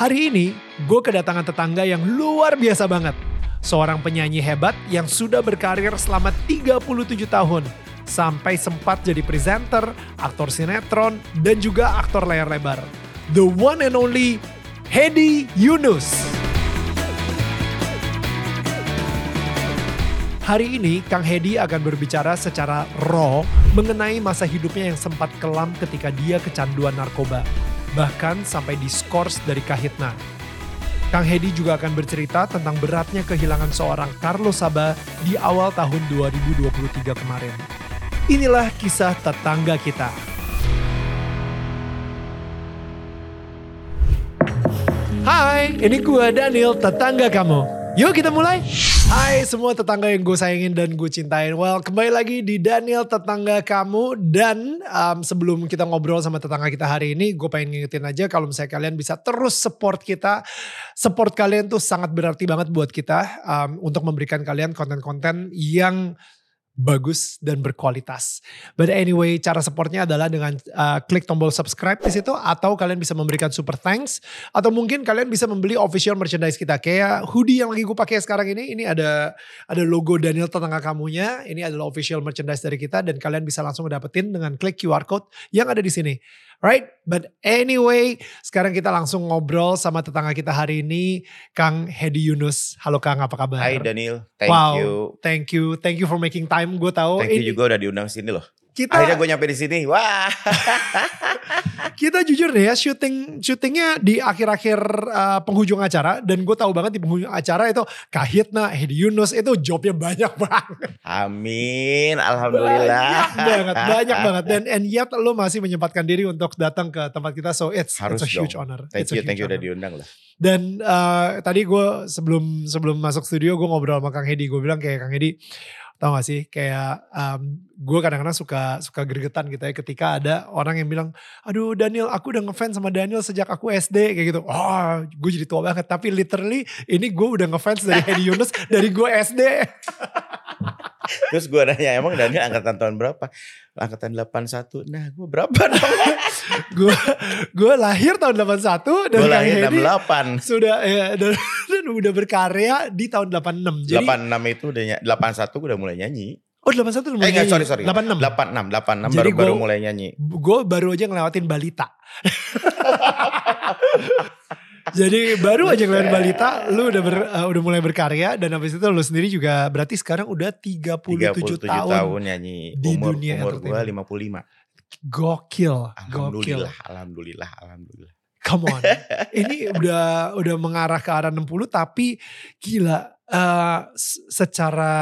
Hari ini, gue kedatangan tetangga yang luar biasa banget. Seorang penyanyi hebat yang sudah berkarir selama 37 tahun. Sampai sempat jadi presenter, aktor sinetron, dan juga aktor layar lebar. The one and only Hedi Yunus. Hari ini Kang Hedi akan berbicara secara raw mengenai masa hidupnya yang sempat kelam ketika dia kecanduan narkoba. Bahkan sampai diskors dari Kahitna. Kang Hedi juga akan bercerita tentang beratnya kehilangan seorang Carlos Saba di awal tahun 2023 kemarin. Inilah kisah tetangga kita. Hai, ini gue Daniel, tetangga kamu. Yuk kita mulai. Hai semua tetangga yang gue sayangin dan gue cintain. Well, kembali lagi di Daniel tetangga kamu. Dan um, sebelum kita ngobrol sama tetangga kita hari ini, gue pengen ngingetin aja kalau misalnya kalian bisa terus support kita. Support kalian tuh sangat berarti banget buat kita um, untuk memberikan kalian konten-konten yang bagus dan berkualitas. But anyway, cara supportnya adalah dengan uh, klik tombol subscribe di situ atau kalian bisa memberikan super thanks atau mungkin kalian bisa membeli official merchandise kita kayak hoodie yang lagi gue pakai sekarang ini. Ini ada ada logo Daniel tetangga kamunya. Ini adalah official merchandise dari kita dan kalian bisa langsung dapetin dengan klik QR code yang ada di sini. Right? But anyway, sekarang kita langsung ngobrol sama tetangga kita hari ini, Kang Hedi Yunus. Halo Kang, apa kabar? Hai Daniel, thank wow, you. Thank you, thank you for making time. Gue tahu. Thank you juga udah diundang sini loh. Kita, Akhirnya gue nyampe di sini. Wah. kita jujur deh ya, syuting syutingnya di akhir-akhir uh, penghujung acara dan gue tahu banget di penghujung acara itu Kahitna, Hedi Yunus itu jobnya banyak banget. Amin, alhamdulillah. Banyak banget, banyak banget. Dan and yet lo masih menyempatkan diri untuk datang ke tempat kita, so it's, Harus it's a huge dong. honor. Thank It's you, thank you udah honor. diundang lah. Dan uh, tadi gue sebelum sebelum masuk studio gue ngobrol sama Kang Hedi. Gue bilang kayak Kang Hedi, tau gak sih kayak um, gue kadang-kadang suka suka gregetan gitu ya ketika ada orang yang bilang, aduh Daniel aku udah ngefans sama Daniel sejak aku SD kayak gitu. Oh gue jadi tua banget. Tapi literally ini gue udah ngefans dari Hedi Yunus dari gue SD. Terus gue nanya, emang Daniel angkatan tahun berapa? Angkatan 81. Nah gue berapa dong? gue gue lahir tahun 81 dan gue Kang lahir Hedi 68. sudah ya dan, dan udah berkarya di tahun 86. Jadi 86 itu udah ny- 81 gue udah mulai nyanyi. oh 81 udah Eh mulai enggak, nyanyi. sorry sorry. 86. 86, 86 Jadi baru baru gua- mulai nyanyi. gue baru aja ngelewatin balita. Jadi baru aja ngelewatin balita, lu udah ber, uh, udah mulai berkarya dan habis itu lu sendiri juga berarti sekarang udah 37, 37 tahun. tahun, nyanyi. di umur dunia umur entertainment. 55. Gokil, gokil. Alhamdulillah, alhamdulillah, alhamdulillah. Come on. Ini udah udah mengarah ke arah 60 tapi gila s- secara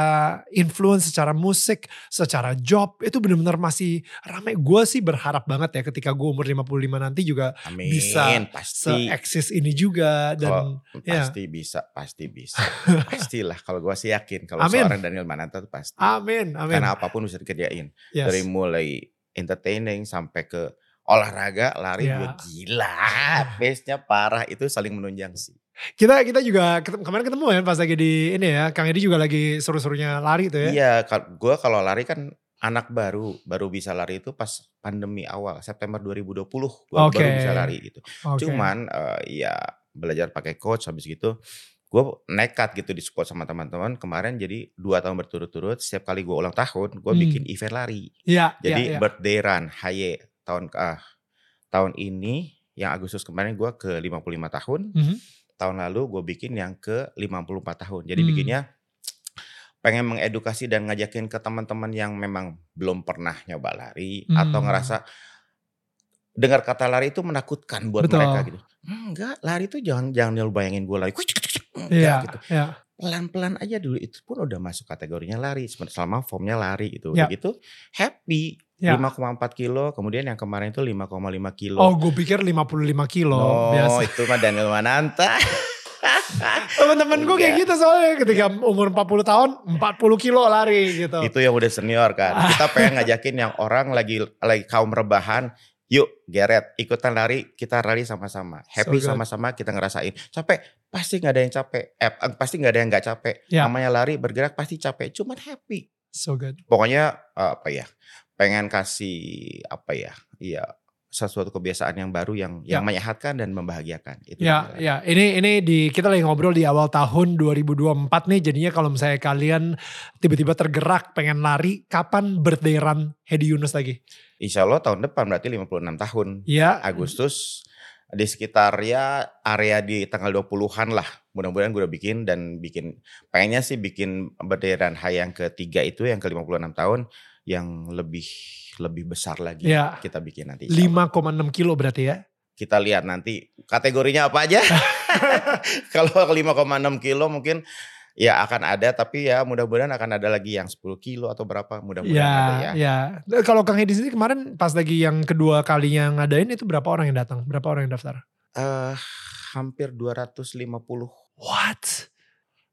influence, secara musik, secara job itu benar-benar masih ramai. Gue sih berharap banget ya ketika gue umur 55 nanti juga Amin, Bisa pasti. se-eksis ini juga dan Kalau ya. pasti bisa, pasti bisa. Pastilah kalau gue sih yakin kalau Amin. seorang Daniel Mananta tuh pasti. amin, amin. Karena apa pun bisa dikerjain. Yes. Dari mulai entertaining sampai ke olahraga, lari Ya. juga gila. Pace-nya parah itu saling menunjang sih. Kita kita juga kemarin ketemu ya pas lagi di ini ya, Kang Edi juga lagi seru-serunya lari tuh ya. Iya, gue kalau lari kan anak baru, baru bisa lari itu pas pandemi awal September 2020 gue Oke. baru bisa lari gitu. Oke. Cuman eh, ya belajar pakai coach habis gitu gue nekat gitu di support sama teman-teman kemarin jadi dua tahun berturut-turut setiap kali gue ulang tahun gue Hmm. bikin event lari Iya, jadi iya, iya. birthday run haye tahun ah tahun ini yang Agustus kemarin gue ke 55 tahun Mhm. Tahun lalu gue bikin yang ke 54 tahun jadi Hmm. bikinnya pengen mengedukasi dan ngajakin ke teman-teman yang memang belum pernah nyoba lari atau Hmm. ngerasa dengar kata lari itu menakutkan buat Betul. mereka gitu. Enggak, lari itu jangan jangan lu bayangin gue lari. Enggak Iya, gitu. iya. Pelan-pelan aja dulu itu pun udah masuk kategorinya lari selama formnya lari gitu. Ya. Udah gitu happy. Ya. 5,4 kilo, kemudian yang kemarin itu 5,5 kilo. Oh, gue pikir 55 kilo No, biasa. itu mah Daniel Mananta. Temen-temen gue kayak gitu soalnya ketika umur 40 tahun 40 kilo lari gitu. itu yang udah senior kan. Kita pengen ngajakin yang orang lagi lagi kaum rebahan, yuk Geret ikutan lari, kita lari sama-sama. Happy So sama-sama kita ngerasain. Capek, pasti nggak ada yang capek. Eh, pasti nggak ada yang nggak capek. Ya. Namanya lari bergerak pasti capek, cuman happy. So good. Pokoknya eh, apa ya? Pengen kasih apa ya? Iya, sesuatu kebiasaan yang baru yang Ya. yang menyehatkan dan membahagiakan. Itu Ya, ya. Ini ini di kita lagi ngobrol di awal tahun 2024 nih. Jadinya kalau misalnya kalian tiba-tiba tergerak pengen lari, kapan birthday run Hedi Yunus lagi? Insya Allah tahun depan berarti 56 tahun. Ya, Agustus di sekitar ya area di tanggal 20-an lah. Mudah-mudahan gue udah bikin dan bikin pengennya sih bikin bendera high yang ketiga itu yang ke 56 tahun yang lebih lebih besar lagi Ya. kita bikin nanti. insya Allah. 5,6 kilo berarti ya. Kita lihat nanti kategorinya apa aja. Kalau 5,6 kilo mungkin ya akan ada tapi ya mudah-mudahan akan ada lagi yang 10 kilo atau berapa mudah-mudahan ada Ya, ya. ya. Nah, Kalau Kang Hedi sendiri kemarin pas lagi yang kedua kalinya ngadain itu berapa orang yang datang? Berapa orang yang daftar? Eh hampir 250 What?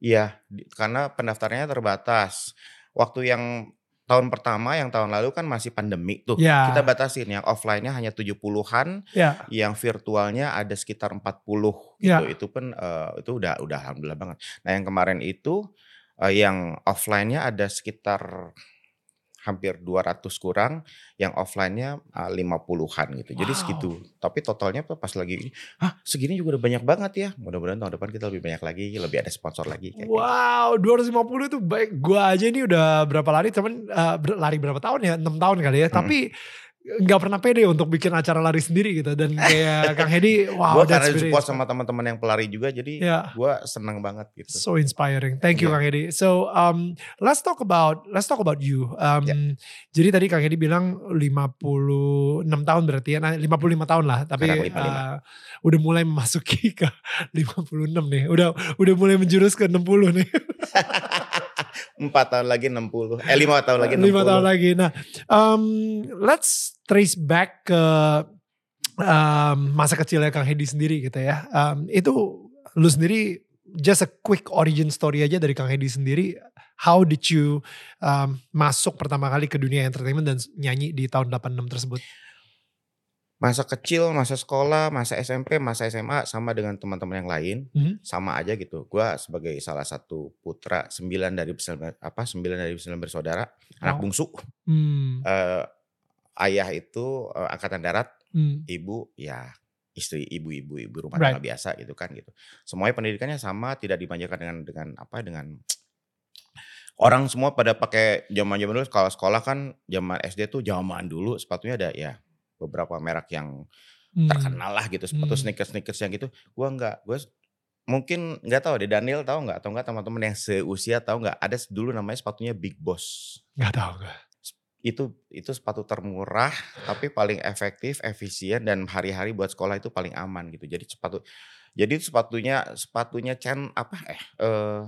Iya, karena pendaftarannya terbatas. Waktu yang tahun pertama, yang tahun lalu kan masih pandemi tuh. Ya. Kita batasin yang offline-nya hanya 70-an, Ya, yang virtualnya ada sekitar 40 Ya. gitu. Itu pun eh, itu udah udah alhamdulillah banget. Nah, yang kemarin itu eh, yang offline-nya ada sekitar hampir 200 kurang, yang offline-nya eh, 50-an gitu. Jadi Wow. segitu. Tapi totalnya pas lagi, ah segini juga udah banyak banget ya. Mudah-mudahan tahun depan kita lebih banyak lagi, lebih ada sponsor lagi. kayak gitu. Wow, 250 itu baik. Gua aja ini udah berapa lari, temen eh, ber- lari berapa tahun ya? 6 tahun kali ya. Hmm. Tapi nggak pernah pede untuk bikin acara lari sendiri gitu. Dan kayak Kang Hedi, wow, gue karena support sama teman-teman yang pelari juga, jadi Ya. gue seneng banget gitu. So inspiring. Thank you Yeah. Kang Edi. So um, let's talk about let's talk about you. Um, Yeah. Jadi tadi Kang Edi bilang 56 tahun berarti ya, nah, 55 tahun lah. Tapi Sekarang 55. uh, udah mulai memasuki ke 56 nih. Udah udah mulai menjurus ke 60 nih. Empat tahun lagi 60, eh lima tahun lagi 60. Lima tahun lagi. Nah, um, let's trace back ke um, masa kecilnya Kang Hedi sendiri gitu ya. Um, itu lu sendiri just a quick origin story aja dari Kang Hedi sendiri. How did you um, masuk pertama kali ke dunia entertainment dan nyanyi di tahun 86 tersebut? Masa kecil, masa sekolah, masa SMP, masa SMA sama dengan teman-teman yang lain, Mhm. sama aja gitu. Gue sebagai salah satu putra sembilan dari apa sembilan dari sembilan bersaudara, anak Wow. bungsu. Hmm, Eh, ayah itu eh, angkatan darat, hmm, ibu ya istri ibu-ibu ibu rumah Right. tangga biasa gitu kan gitu. Semuanya pendidikannya sama, tidak dimanjakan dengan dengan apa dengan orang semua pada pakai zaman-zaman dulu kalau sekolah kan zaman SD tuh zaman dulu sepatunya ada ya beberapa merek yang hmm. terkenal lah gitu sepatu Hmm. sneakers sneakers yang gitu gua nggak gue mungkin nggak tahu deh Daniel tahu nggak atau nggak teman-teman yang seusia tahu nggak ada dulu namanya sepatunya Big Boss Gak tau gue. itu itu sepatu termurah tapi paling efektif efisien dan hari-hari buat sekolah itu paling aman gitu jadi sepatu jadi sepatunya sepatunya Chen apa eh eh,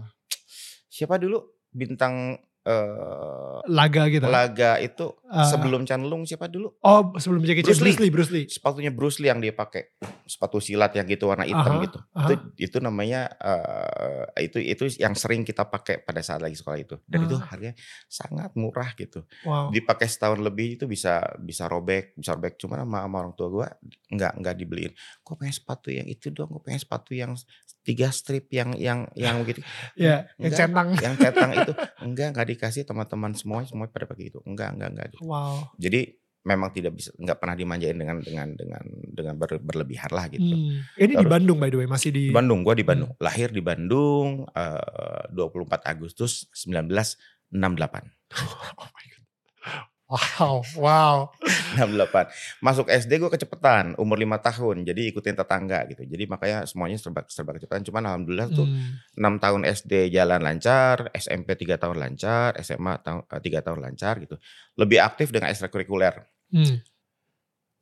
siapa dulu bintang eh Laga gitu. laga itu Eh, sebelum Chan Lung siapa dulu oh sebelum Jackie Chan, Bruce Bruce Lee. Bruce Lee. sepatunya Bruce Lee yang dia pakai sepatu silat yang gitu warna hitam Aha, gitu aha. itu itu namanya eh, itu itu yang sering kita pakai pada saat lagi sekolah itu dan itu Ah. harganya sangat murah gitu Wow. dipakai setahun lebih itu bisa bisa robek bisa robek cuma sama, sama orang tua gue nggak nggak dibeliin gue pengen sepatu yang itu dong gue pengen sepatu yang tiga strip yang yang yang gitu Ya, yang Enggak. centang. yang cetang itu enggak nggak dikasih teman-teman semua semua pada pakai itu enggak enggak enggak gitu. Wow. jadi memang tidak bisa nggak pernah dimanjain dengan dengan dengan dengan ber- berlebihan lah gitu Hmm. Ini di Terus- Bandung by the way, masih di Di Bandung, gue di Bandung. Lahir di Bandung eh, 24 Agustus 1968. Oh my God. Wow, wow. 68. Masuk SD gue kecepatan, umur 5 tahun. Jadi ikutin tetangga gitu. Jadi makanya semuanya serba, serba kecepatan. Cuman alhamdulillah tuh Hmm. 6 tahun SD jalan lancar, SMP 3 tahun lancar, SMA tahun, 3 tahun lancar gitu. Lebih aktif dengan ekstrakurikuler. Hmm.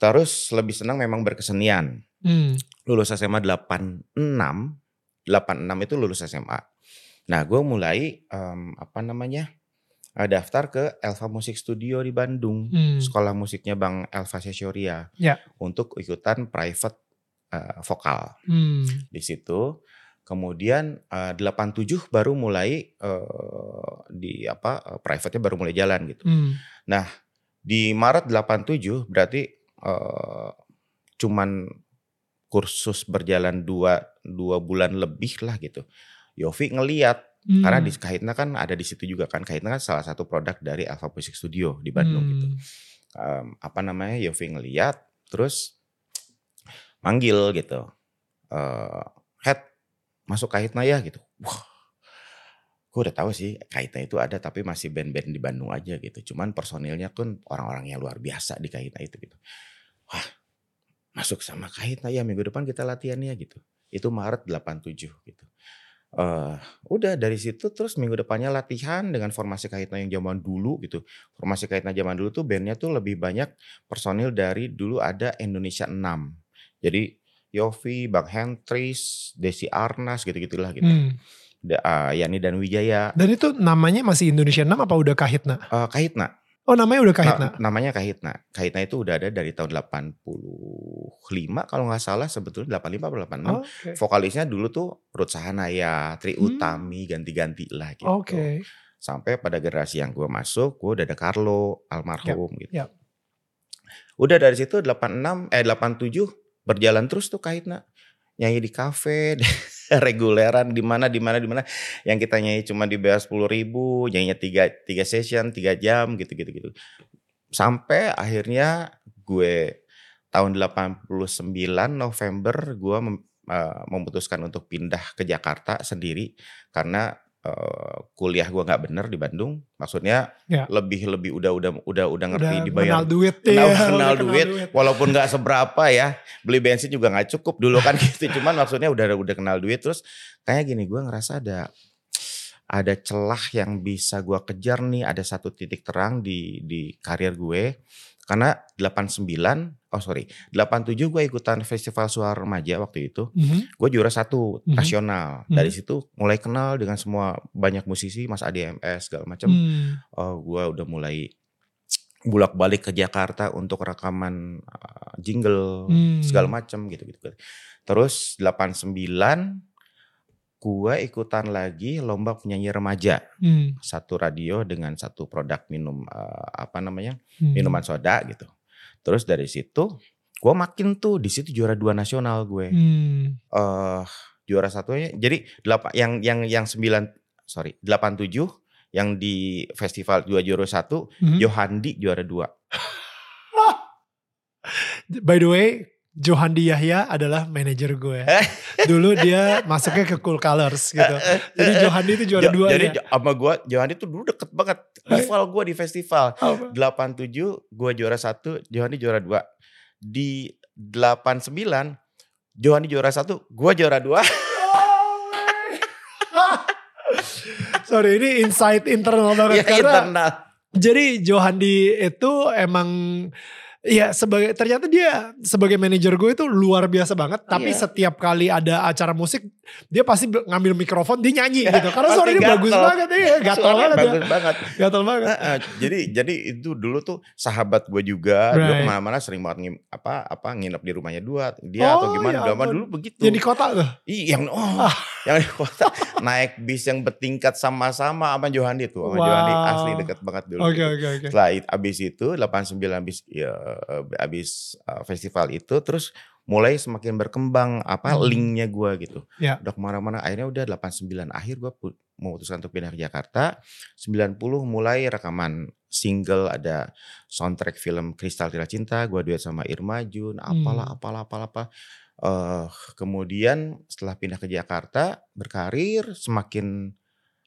Terus lebih senang memang berkesenian. Hmm. lulus SMA 86, 86 itu lulus SMA. Nah, gue mulai em, apa namanya eh, daftar ke Elva Music Studio di Bandung, Hmm. sekolah musiknya Bang Elva Sesioria, Ya. untuk ikutan private eh, vokal Hmm. di situ. Kemudian eh, 87 baru mulai eh, di apa eh, private-nya baru mulai jalan gitu. Hmm. Di Maret 87 berarti eh, cuman kursus berjalan dua, dua bulan lebih lah gitu. Yofi ngeliat Hmm. karena di Kahitna kan ada di situ juga kan. Kahitna kan salah satu produk dari Alpha Music Studio di Bandung gitu. Hmm. Em, apa namanya Yofi ngeliat terus manggil gitu. Eh, head masuk Kahitna ya gitu. Wah, gue udah tahu sih Kahitna itu ada tapi masih band-band di Bandung aja gitu. Cuman personilnya pun orang-orang yang luar biasa di Kahitna itu gitu. Wah, masuk sama Kahitna ya minggu depan kita latihan ya gitu. Itu Maret 87 gitu. Uh, udah dari situ terus minggu depannya latihan dengan formasi Kahitna yang zaman dulu gitu. Formasi Kahitna zaman dulu tuh bandnya tuh lebih banyak personil dari dulu ada Indonesia 6. Jadi Yofi, Bang Hentris, Desi Arnas gitu-gitulah gitu. Hmm. Da, uh, Yani dan Wijaya. Dan itu namanya masih Indonesia 6 apa udah Kahitna? Uh, Kahitna. Oh namanya udah Kahitna? Na, namanya Kahitna. Kahitna itu udah ada dari tahun 85 kalau nggak salah sebetulnya 85 atau 86. Oh, okay. Vokalisnya dulu tuh Ruth Sahanaya, Tri hmm. Utami, ganti-ganti lah gitu. Oke. Okay. Sampai pada generasi yang gue masuk, gue udah ada Carlo, almarhum yep. gitu. Yep. Udah dari situ 86, eh 87 berjalan terus tuh Kahitna. Nyanyi di kafe, reguleran di mana di mana di mana. Yang kita nyanyi cuma di bayar sepuluh ribu nyanyinya tiga tiga session tiga jam gitu gitu gitu. Sampai akhirnya gue tahun 89 November gue mem, uh, memutuskan untuk pindah ke Jakarta sendiri karena uh, kuliah gue nggak bener di Bandung maksudnya ya. lebih lebih udah udah udah udah ngerti udah dibayar kenal duit kenal, ya, kenal duit, duit walaupun nggak seberapa ya beli bensin juga nggak cukup dulu kan gitu cuman maksudnya udah udah kenal duit terus kayak gini gue ngerasa ada ada celah yang bisa gue kejar nih ada satu titik terang di di karir gue karena 89, oh sorry, 87 gue ikutan festival suara remaja waktu itu. Mm -hmm. Gue juara satu mm -hmm. nasional. Mm -hmm. Dari situ mulai kenal dengan semua banyak musisi, Mas ADMS segala macam. Mm. Oh, gue udah mulai bulak balik ke Jakarta untuk rekaman uh, jingle mm. segala macam gitu gitu. Terus 89 gue ikutan lagi lomba penyanyi remaja hmm. satu radio dengan satu produk minum uh, apa namanya hmm. minuman soda gitu terus dari situ gue makin tuh di situ juara dua nasional gue hmm. uh, juara satunya jadi delapan yang yang yang sembilan sorry delapan tujuh yang di festival dua juara satu hmm. Johandi juara dua by the way Johandi Yahya adalah manajer gue. Dulu dia masuknya ke Cool Colors gitu. Jadi Johandi itu juara jo, dua Jadi sama gue, Johandi tuh dulu deket banget. Rival gue di festival. Apa? 87 gue juara satu, Johandi juara dua. Di 89 Johandi juara satu, gue juara dua. Sorry ini insight internal banget. Ya, karena internal. Jadi Johandi itu emang Iya sebagai ternyata dia sebagai manajer gue itu luar biasa banget. Tapi yeah. setiap kali ada acara musik dia pasti ngambil mikrofon dia nyanyi gitu. Karena suaranya bagus banget ya, gatal banget. Bagus ya. banget. Gatal banget. Uh, uh, jadi jadi itu dulu tuh sahabat gue juga. Right. Dulu ke mana-mana sering banget ngim, apa apa nginep di rumahnya dua dia oh, atau gimana. Ya, dulu begitu. Yang di kota tuh. Iya yang oh ah. yang di kota naik bis yang bertingkat sama-sama sama Johandi tuh. Sama wow. Johandi asli deket banget dulu. Oke okay, oke okay, oke. Okay. Setelah abis itu 89 abis ya abis uh, festival itu terus mulai semakin berkembang apa hmm. linknya gue gitu. Ya. Udah ke mana-mana akhirnya udah 89 akhir gue memutuskan untuk pindah ke Jakarta. 90 mulai rekaman single ada soundtrack film Kristal Tira Cinta. Gue duet sama Irma Jun. Apalah hmm. apalah apalah apa. Uh, kemudian setelah pindah ke Jakarta berkarir semakin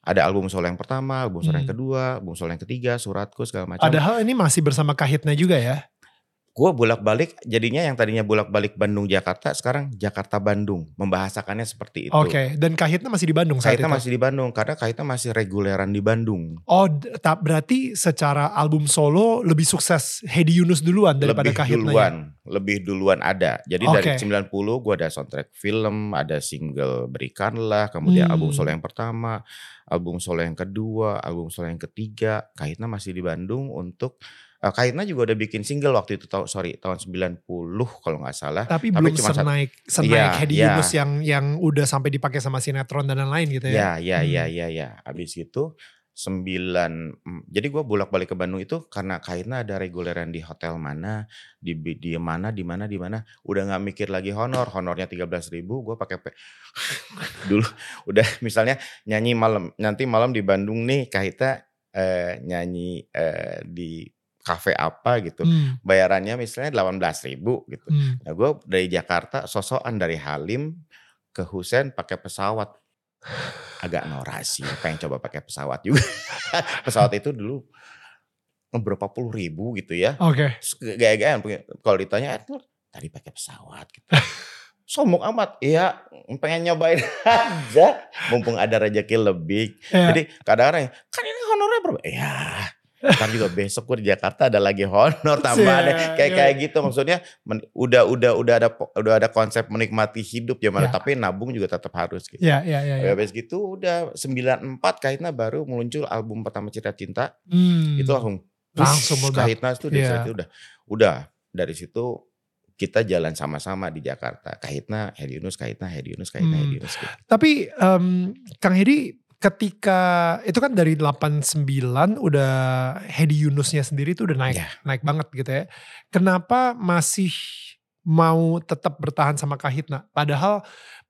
ada album solo yang pertama, album solo hmm. yang kedua, album solo yang ketiga, suratku segala macam. Padahal ini masih bersama Kahitna juga ya? Gue bolak-balik jadinya yang tadinya bolak-balik Bandung Jakarta sekarang Jakarta Bandung membahasakannya seperti itu. Oke, okay. dan Kahitna masih di Bandung saat Kahitna itu? masih di Bandung karena Kahitna masih reguleran di Bandung. Oh, tak berarti secara album solo lebih sukses Hedi Yunus duluan daripada lebih Kahitna duluan, ya? Lebih duluan ada. Jadi okay. dari 90 gue ada soundtrack film, ada single Berikanlah, kemudian hmm. album solo yang pertama, album solo yang kedua, album solo yang ketiga. Kahitna masih di Bandung untuk Uh, Kaitna juga udah bikin single waktu itu tahun sorry tahun 90 kalau nggak salah. Tapi, Tapi belum cuma senaik senaik ya, Hedi ya. Yunus yang yang udah sampai dipakai sama sinetron dan lain-lain gitu ya. Ya ya hmm. ya ya ya. Abis itu sembilan mm, jadi gue bolak-balik ke Bandung itu karena Kaitna ada reguleran di hotel mana di di mana di mana di mana udah nggak mikir lagi honor honornya tiga belas ribu gue pakai dulu udah misalnya nyanyi malam nanti malam di Bandung nih Kaita eh, nyanyi eh, di kafe apa gitu. Hmm. Bayarannya misalnya 18 ribu gitu. Hmm. Nah gue dari Jakarta sosokan dari Halim ke Husen pakai pesawat. Agak norak sih, pengen coba pakai pesawat juga. pesawat itu dulu berapa puluh ribu gitu ya. Oke. Terus Gaya-gayaan kalau ditanya "Eh, tadi pakai pesawat gitu. Sombong amat. Iya, pengen nyobain aja. Mumpung ada rezeki lebih. Ya. Jadi kadang-kadang kan ini honornya berapa? Ya, Ntar juga besok gue di Jakarta ada lagi honor tambahan Iya, kayak iya. kayak gitu maksudnya men- udah udah udah ada udah ada konsep menikmati hidup ya Ya. tapi nabung juga tetap harus gitu. Ya, ya, ya. ya. Habis gitu udah 94 Kahitna baru muncul album pertama Cerita Cinta Hmm. itu langsung Langsung. Kahitna itu dari Iya. situ udah udah dari situ kita jalan sama-sama di Jakarta. Kahitna, Hedi Yunus, Kahitna, Hedi Yunus, Kahitna, Hmm. Hedi Yunus. Gitu. Tapi em, Kang Hedi ketika itu kan dari 89 udah Hedi Yunusnya sendiri tuh udah naik Iya. naik banget gitu ya. Kenapa masih mau tetap bertahan sama Kahitna? Padahal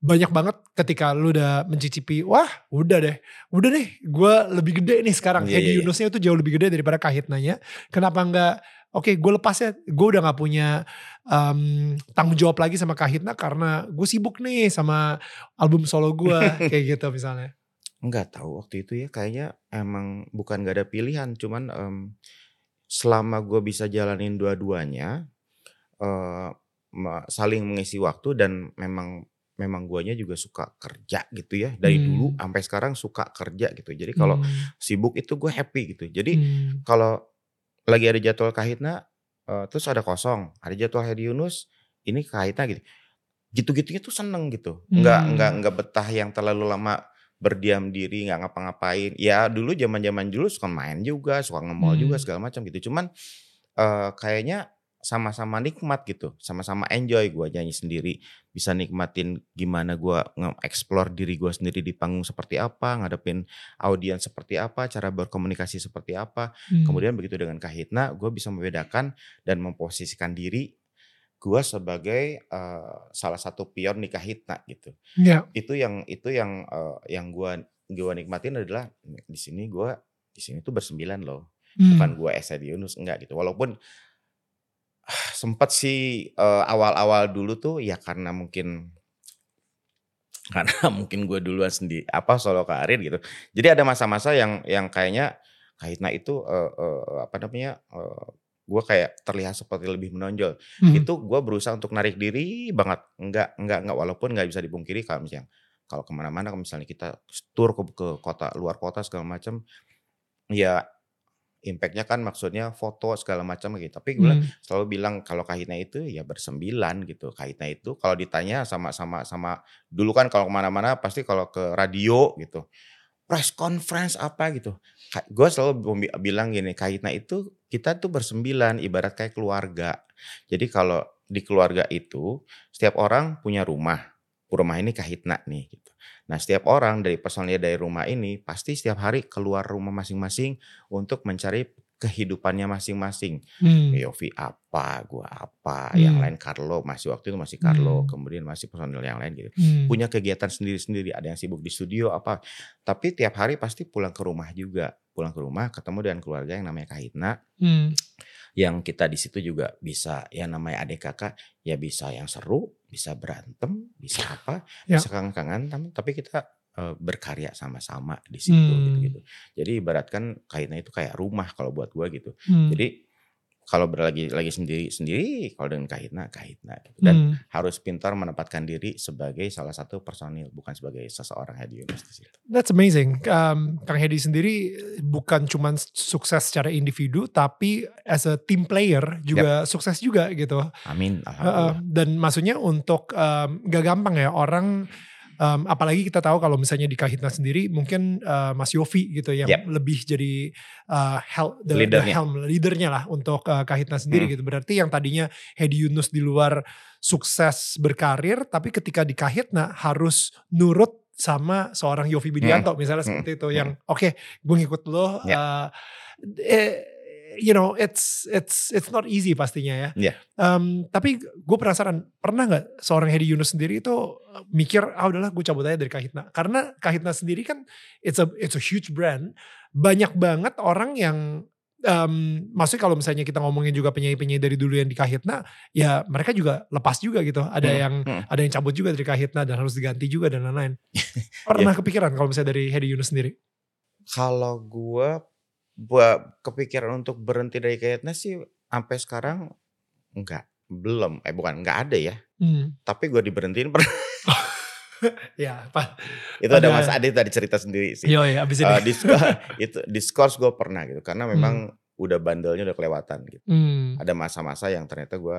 banyak banget ketika lu udah mencicipi, wah udah deh, udah deh gue lebih gede nih sekarang. Iya, Hedi iya, iya. Yunusnya itu jauh lebih gede daripada Kahitnanya. Kenapa enggak, oke gue lepas ya, gue udah gak punya em, tanggung jawab lagi sama Kahitna karena gue sibuk nih sama album solo gue kayak gitu misalnya. Enggak tahu waktu itu ya kayaknya emang bukan gak ada pilihan cuman em, selama gue bisa jalanin dua-duanya eh, ma- saling mengisi waktu dan memang memang guanya juga suka kerja gitu ya dari Hmm. dulu sampai sekarang suka kerja gitu. Jadi kalau Hmm, sibuk itu gue happy gitu. Jadi hmm, kalau lagi ada jadwal kahitna eh, terus ada kosong ada jadwal Hedi Yunus ini kahitna gitu. Gitu-gitunya tuh seneng gitu. Nggak Hmm. nggak nggak betah yang terlalu lama berdiam diri nggak ngapa-ngapain ya dulu zaman zaman dulu suka main juga suka nge-mall juga Hmm. segala macam gitu cuman eh, kayaknya sama-sama nikmat gitu sama-sama enjoy gua nyanyi sendiri bisa nikmatin gimana gua nge-explore diri gua sendiri di panggung seperti apa ngadepin audiens seperti apa cara berkomunikasi seperti apa hmm. Kemudian begitu dengan Kahitna, gue bisa membedakan dan memposisikan diri gue sebagai eh, salah satu pion di Kahitna gitu. ya, Itu yang itu yang eh, yang gue gua nikmatin adalah di sini gue di sini tuh bersembilan loh, hmm, bukan gue Esa Yunus enggak gitu. Walaupun ah, sempat sih eh, awal-awal dulu tuh ya karena mungkin karena mungkin gue duluan sendiri apa solo karir gitu. Jadi ada masa-masa yang yang kayaknya Kahitna itu eh, eh, apa namanya eh, gue kayak terlihat seperti lebih menonjol. hmm, Itu gue berusaha untuk narik diri banget. Enggak enggak enggak walaupun nggak bisa dipungkiri kalau misalnya kalau ke mana-mana kalau misalnya kita tur ke, ke kota luar kota segala macam ya impactnya kan maksudnya foto segala macam gitu. Tapi gue hmm, selalu bilang kalau Kahitna itu ya bersembilan gitu. Kahitna itu kalau ditanya sama sama sama dulu kan kalau ke mana-mana pasti kalau ke radio gitu press conference apa gitu. Gue selalu bilang gini, Kahitna itu kita tuh bersembilan ibarat kayak keluarga. Jadi kalau di keluarga itu setiap orang punya rumah. Rumah ini Kahitna nih gitu. Nah setiap orang dari personilnya dari rumah ini pasti setiap hari keluar rumah masing-masing untuk mencari kehidupannya masing-masing. hmm, Yofi apa, gua apa, yang Hmm. lain Carlo masih waktu itu masih Carlo, Hmm. kemudian masih personil yang lain gitu. hmm, Punya kegiatan sendiri-sendiri, ada yang sibuk di studio apa. Tapi tiap hari pasti pulang ke rumah juga, pulang ke rumah ketemu dengan keluarga yang namanya Kahitna, hmm, yang kita di situ juga bisa yang namanya adik kakak, ya bisa yang seru, bisa berantem, bisa apa, Ya. bisa kangen-kangen, tapi kita eh, berkarya sama-sama di situ Hmm. gitu-gitu. Jadi ibaratkan Kahitna itu kayak rumah kalau buat gua gitu. hmm, Jadi kalau berlagi lagi sendiri sendiri kalau dengan kahitna kahitna gitu. dan hmm. harus pintar menempatkan diri sebagai salah satu personil bukan sebagai seseorang Hedi Yunus di situ. That's amazing. Um, Kang Hedi sendiri bukan cuman sukses secara individu, tapi as a team player juga sukses juga gitu. Amin. Alhamdulillah. dan maksudnya untuk um, gak gampang ya orang um, apalagi kita tahu kalau misalnya di Kahitna sendiri mungkin uh, Mas Yofi gitu yang Yep. lebih jadi uh, hel- the, the Leadernya. helm leadernya lah untuk uh, Kahitna sendiri Hmm. gitu. Berarti yang tadinya Hedi Yunus di luar sukses berkarir tapi ketika di Kahitna harus nurut sama seorang Yofi Widianto misalnya Hmm. seperti itu Hmm. yang oke gue ngikut lo Ya. uh, eh, you know it's it's it's not easy pastinya ya Ya. Um, tapi gue penasaran, pernah nggak seorang Hedi Yunus sendiri itu uh, mikir, ah udahlah gue cabut aja dari Kahitna. Karena Kahitna sendiri kan it's a it's a huge brand, banyak banget orang yang um, maksudnya kalau misalnya kita ngomongin juga penyanyi-penyanyi dari dulu yang di Kahitna, ya mereka juga lepas juga gitu. Ada Hmm, yang hmm. ada yang cabut juga dari Kahitna dan harus diganti juga dan lain-lain. Pernah kepikiran kalau misalnya dari Hedi Yunus sendiri? Kalau gue buat kepikiran untuk berhenti dari kayaknya sih sampai sekarang enggak, belum. Eh bukan enggak ada ya. Hmm. Tapi gue diberhentiin pernah. Ya, apa? itu ada Pada- Mas Adi tadi cerita sendiri sih. Yo ya, abis ini. Eh, diskors itu diskors gue pernah gitu karena memang udah bandelnya udah kelewatan gitu. Hmm. Ada masa-masa yang ternyata gue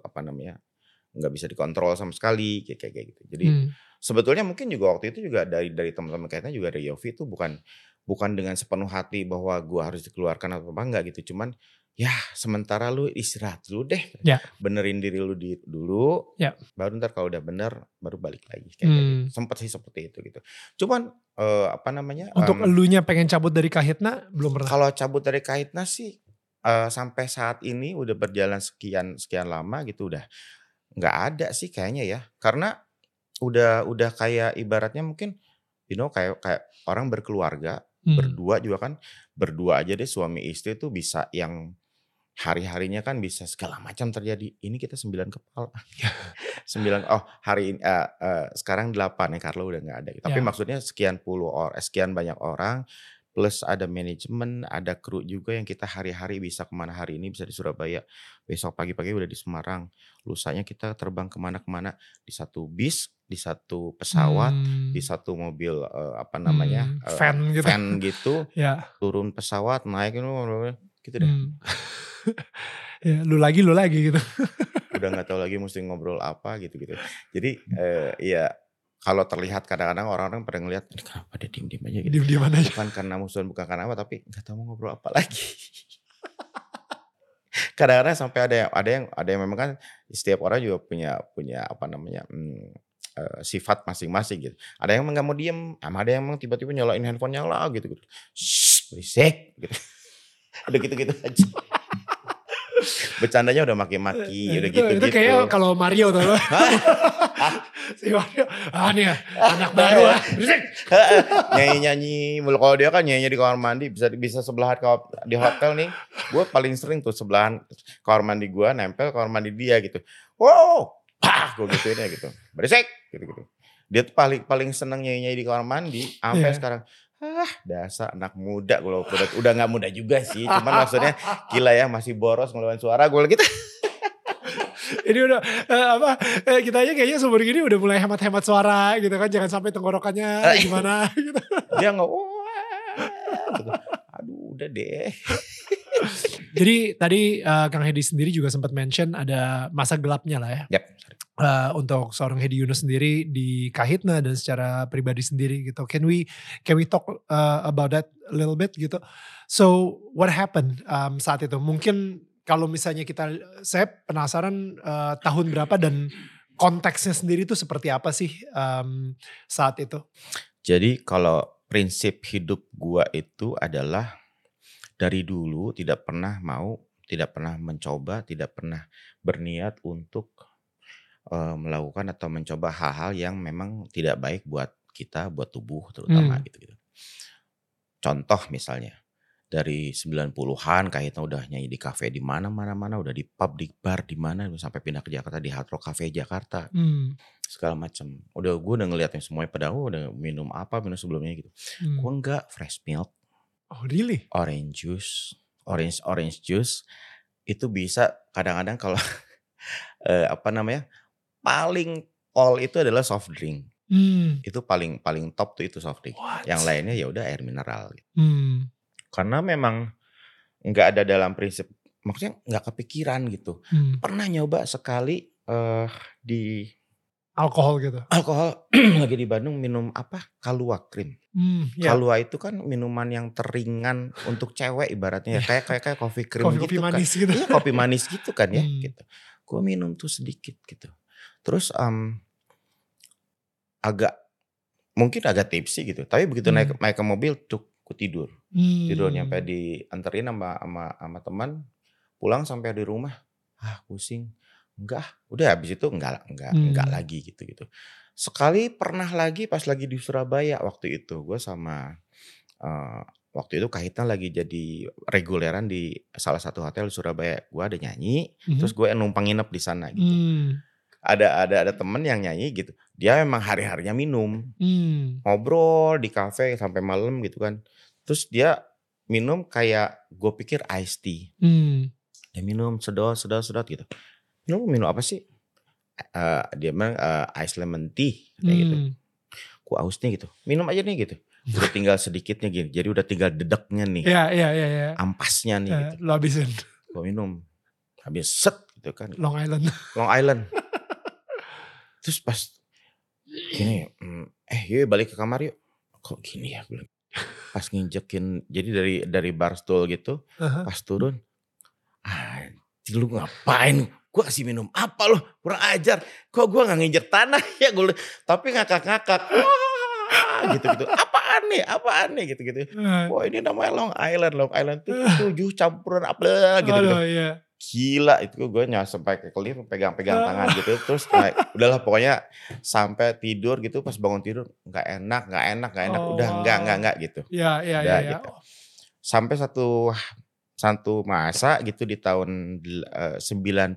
apa namanya nggak bisa dikontrol sama sekali kayak kayak kayak gitu. Jadi Hmm. sebetulnya mungkin juga waktu itu juga dari dari teman-teman kayaknya juga dari Yofi itu bukan bukan dengan sepenuh hati bahwa gue harus dikeluarkan atau apa enggak gitu. Cuman ya sementara lu istirahat dulu deh. Ya. Benerin diri lu di, dulu. Ya. Baru ntar kalau udah bener baru balik lagi kayak, kayak Hmm. gitu. Sempet sih seperti itu gitu. Cuman eh, apa namanya? Untuk em, elunya pengen cabut dari Kahitna belum pernah. kalau cabut dari kaitna sih eh, sampai saat ini udah berjalan sekian sekian lama gitu udah nggak ada sih kayaknya ya karena udah udah kayak ibaratnya mungkin you know kayak kayak orang berkeluarga Hmm. berdua juga kan berdua aja deh suami istri tuh bisa yang hari-harinya kan bisa segala macam terjadi ini kita sembilan kepala sembilan oh hari ini eh, eh, sekarang delapan ya Carlo udah nggak ada tapi Ya. maksudnya sekian puluh orang sekian banyak orang plus ada manajemen ada kru juga yang kita hari-hari bisa ke mana hari ini bisa di Surabaya besok pagi-pagi udah di Semarang lusanya kita terbang ke mana-kemana di satu bis di satu pesawat Hmm. di satu mobil eh, apa namanya Hmm, van gitu. van gitu Ya. turun pesawat naik itu gitu deh Hmm. ya, lu lagi lu lagi gitu. udah nggak tahu lagi mesti ngobrol apa gitu gitu jadi eh, ya kalau terlihat kadang-kadang orang-orang pada ngelihat ini kenapa dia diem-diem aja gitu? Diem diem aja. bukan karena musuhan bukan karena apa tapi nggak tahu mau ngobrol apa lagi. Kadang-kadang sampai ada yang ada yang ada yang memang kan setiap orang juga punya punya apa namanya hmm, eh, sifat masing-masing gitu. Ada yang nggak mau diem sama ada yang emang tiba-tiba nyalain handphone nyala gitu gitu Shh, berisik gitu. Udah gitu-gitu aja bercandanya udah maki-maki udah Eh, itu, gitu-gitu itu kayak kalau Mario tuh. si Mario, ah nih ya, anak baru ah. Berisik. nyanyi-nyanyi kalau dia kan nyanyi di kamar mandi bisa bisa sebelahan kalau di hotel nih gue paling sering tuh sebelahan kamar mandi gue nempel kamar mandi dia gitu wow pah gue gituin ya gitu berisik gitu gitu dia tuh paling paling seneng nyanyi nyanyi di kamar mandi sampai Iya. sekarang ah dasar anak muda gue udah udah nggak muda juga sih cuman maksudnya gila ya masih boros ngeluarin suara gue gitu Ini udah eh, apa? eh, kita aja kayaknya seumur gini udah mulai hemat-hemat suara gitu kan, jangan sampai tenggorokannya Eh. gimana gitu. dia nggak gitu. aduh udah deh Jadi tadi eh, Kang Hedi sendiri juga sempat mention ada masa gelapnya lah ya. Yap. Eh, untuk seorang Hedi Yunus sendiri di Kahitna dan secara pribadi sendiri gitu. Can we can we talk uh, about that a little bit gitu? So what happened um, saat itu? Mungkin kalau misalnya kita, saya penasaran uh, tahun berapa dan konteksnya sendiri itu seperti apa sih um, saat itu? Jadi kalau prinsip hidup gua itu adalah dari dulu tidak pernah mau, tidak pernah mencoba, tidak pernah berniat untuk eh, melakukan atau mencoba hal-hal yang memang tidak baik buat kita, buat tubuh terutama Hmm. gitu-gitu. Contoh misalnya dari 90-an kayaknya udah nyanyi di kafe di mana-mana mana udah di pub di bar di mana sampai pindah ke Jakarta di Hard Rock Cafe Jakarta Hmm, segala macam. Udah gue udah ngeliatnya semuanya pada oh, udah minum apa minum sebelumnya gitu. hmm. Gue enggak fresh milk, Oh really? orange juice, orange orange juice itu bisa kadang-kadang kalau eh, apa namanya paling all itu adalah soft drink. Hmm. Itu paling paling top tuh itu soft drink. What? Yang lainnya ya udah air mineral. gitu. Hmm. Karena memang nggak ada dalam prinsip maksudnya nggak kepikiran gitu. Hmm. Pernah nyoba sekali eh di Alkohol gitu. alkohol lagi di Bandung minum apa? Kalua krim. Hmm, ya. Kalua itu kan minuman yang teringan untuk cewek ibaratnya ya. kayak kayak kayak coffee cream Kopi-kopi gitu kan. manis gitu. Iya kopi manis gitu kan ya Hmm. gitu. Gue minum tuh sedikit gitu. Terus em, agak mungkin agak tipsy gitu. Tapi begitu naik naik ke mobil tuh gue tidur. Hmm. Tidur nyampe dianterin sama sama sama teman pulang sampai di rumah ah pusing enggak ah. udah habis itu enggak enggak Hmm. enggak lagi gitu gitu sekali pernah lagi pas lagi di Surabaya waktu itu gue sama eh, waktu itu Kahitna lagi jadi reguleran di salah satu hotel di Surabaya. Gue ada nyanyi, Mhm. terus gue numpang nginep di sana gitu. Hmm. Ada ada ada temen yang nyanyi gitu. Dia memang hari-harinya minum, Hmm. ngobrol di kafe sampai malam gitu kan. Terus dia minum kayak gue pikir iced tea. Hmm. Dia minum sedot sedot sedot gitu. Minum minum apa sih? Eh, dia bilang eh, ice lemon tea kayak gitu. Hmm. Ku aus nih gitu. Minum aja nih gitu. Udah tinggal sedikitnya gini. Jadi udah tinggal dedeknya nih. Ya, ya, ya, ya. Ampasnya nih Ya, gitu. Lo habisin Gue minum. Habis set gitu kan. Long Island. Long Island. Terus pas gini, mm, eh yuk balik ke kamar yuk. Kok gini ya? Bilang. Pas nginjekin, jadi dari dari bar stool gitu, Aha. pas turun, anjir lu ngapain? Gue kasih minum apa lo? Kurang ajar. Kok gue gak nginjek tanah ya? Gue tapi ngakak-ngakak. Wah, gitu-gitu. Apaan nih? Apaan nih? Gitu-gitu. Eh, Wah ini namanya Long Island. Long Island tuh tujuh campuran apa gitu-gitu. Aduh, iya. Gila itu gue sampai ke kelip pegang-pegang tangan gitu terus nah, udahlah pokoknya sampai tidur gitu pas bangun tidur nggak enak nggak enak nggak enak Oh, udah nggak nggak nggak gitu Ya, ya, Udah ya, ya. gitu. sampai satu satu masa gitu di tahun eh, 95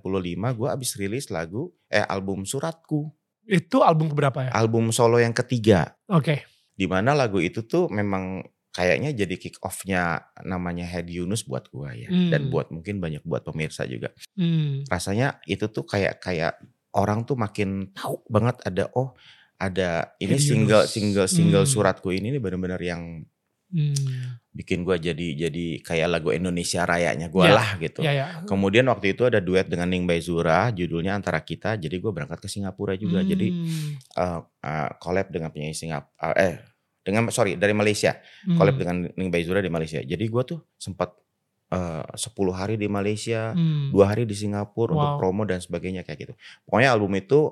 gue abis rilis lagu eh album suratku Itu album keberapa ya? album solo yang ketiga Oke. di mana lagu itu tuh memang kayaknya jadi kick off-nya namanya Hedi Yunus buat gua ya dan Hmm. buat mungkin banyak buat pemirsa juga Hmm. rasanya itu tuh kayak kayak orang tuh makin tahu banget ada oh ada ini Hedi single Yunus. single single Hmm. suratku ini nih benar-benar yang Hmm. bikin gua jadi jadi kayak lagu Indonesia Rayanya gua Ya, lah gitu. Ya, ya. Kemudian waktu itu ada duet dengan Ning Baizura judulnya Antara Kita. Jadi gua berangkat ke Singapura juga. Jadi Hmm. eh, eh, collab dengan penyanyi Singapura eh dengan sorry dari Malaysia. Collab Hmm. dengan Ning Baizura di Malaysia. Jadi gua tuh sempat eh, 10 hari di Malaysia, Hmm. dua hari di Singapura untuk Wow. promo dan sebagainya kayak gitu. Pokoknya album itu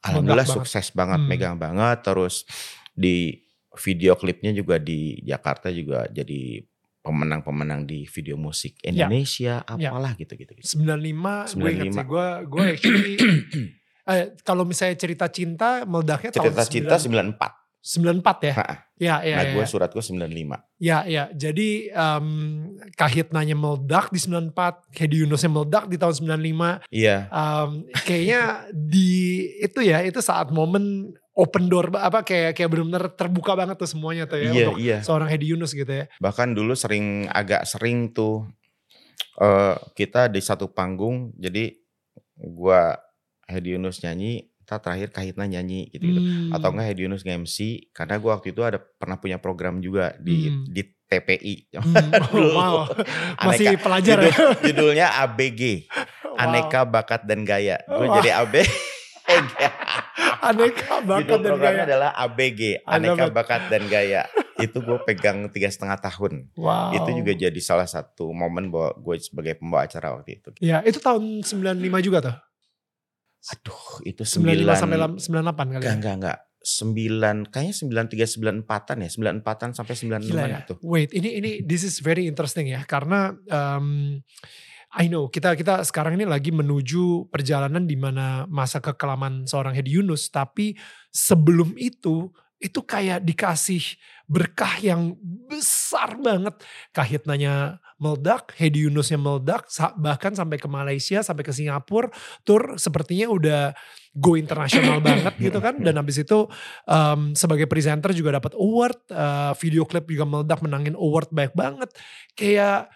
alhamdulillah sukses banget, Hmm. megang banget. Terus di video klipnya juga di Jakarta juga jadi pemenang-pemenang di video musik Ya. Indonesia, apalah gitu-gitu. 95, gue inget 95. sih. Gue, gue actually, eh, kalau misalnya cerita cinta meledaknya Cerita tahun cinta 9 94. 94 ya? Ha-ha. Ya, ya, nah ya. gue surat gue 95. Ya, ya. Jadi um, Kahitnanya meledak di 94, Hedi Yunusnya meledak di tahun 95. Iya. Um, kayaknya di itu ya, itu saat momen open door apa kayak kayak benar-benar terbuka banget tuh semuanya tuh ya Iya, untuk iya. seorang Hedi Yunus gitu ya. Bahkan dulu sering agak sering tuh eh kita di satu panggung jadi gua Hedi Yunus nyanyi, kita terakhir Kahitna nyanyi gitu-gitu. Hmm. Atau enggak Hedi Yunus nge-MC karena gua waktu itu ada pernah punya program juga di Hmm. di TPI. Hmm, Dulu. wow. Masih pelajar ya. Judul- judulnya ABG, Wow. Aneka Bakat dan Gaya. Gue jadi ABG. Aneka bakat Judul dan programnya gaya. adalah ABG, Aneka. Bakat dan Gaya. Itu gue pegang tiga setengah tahun. Wow. Itu juga jadi salah satu momen bahwa gue sebagai pembawa acara waktu itu. Ya, itu tahun 95 juga tuh. Aduh, itu 95 sembilan. sampai lam- 98 kali. Enggak, ya? enggak, enggak. Sembilan, kayaknya sembilan tiga sembilan empatan ya, sembilan empatan sampai sembilan Gila enaman ya. itu. Wait, ini ini this is very interesting ya karena um, I know kita kita sekarang ini lagi menuju perjalanan di mana masa kekelaman seorang Hedi Yunus, tapi sebelum itu itu kayak dikasih berkah yang besar banget. Kahitnanya meledak, Hedi Yunusnya meledak, bahkan sampai ke Malaysia, sampai ke Singapura, tur sepertinya udah go internasional banget gitu kan. Dan habis itu um, sebagai presenter juga dapat award, uh, video klip juga meledak menangin award banyak banget. Kayak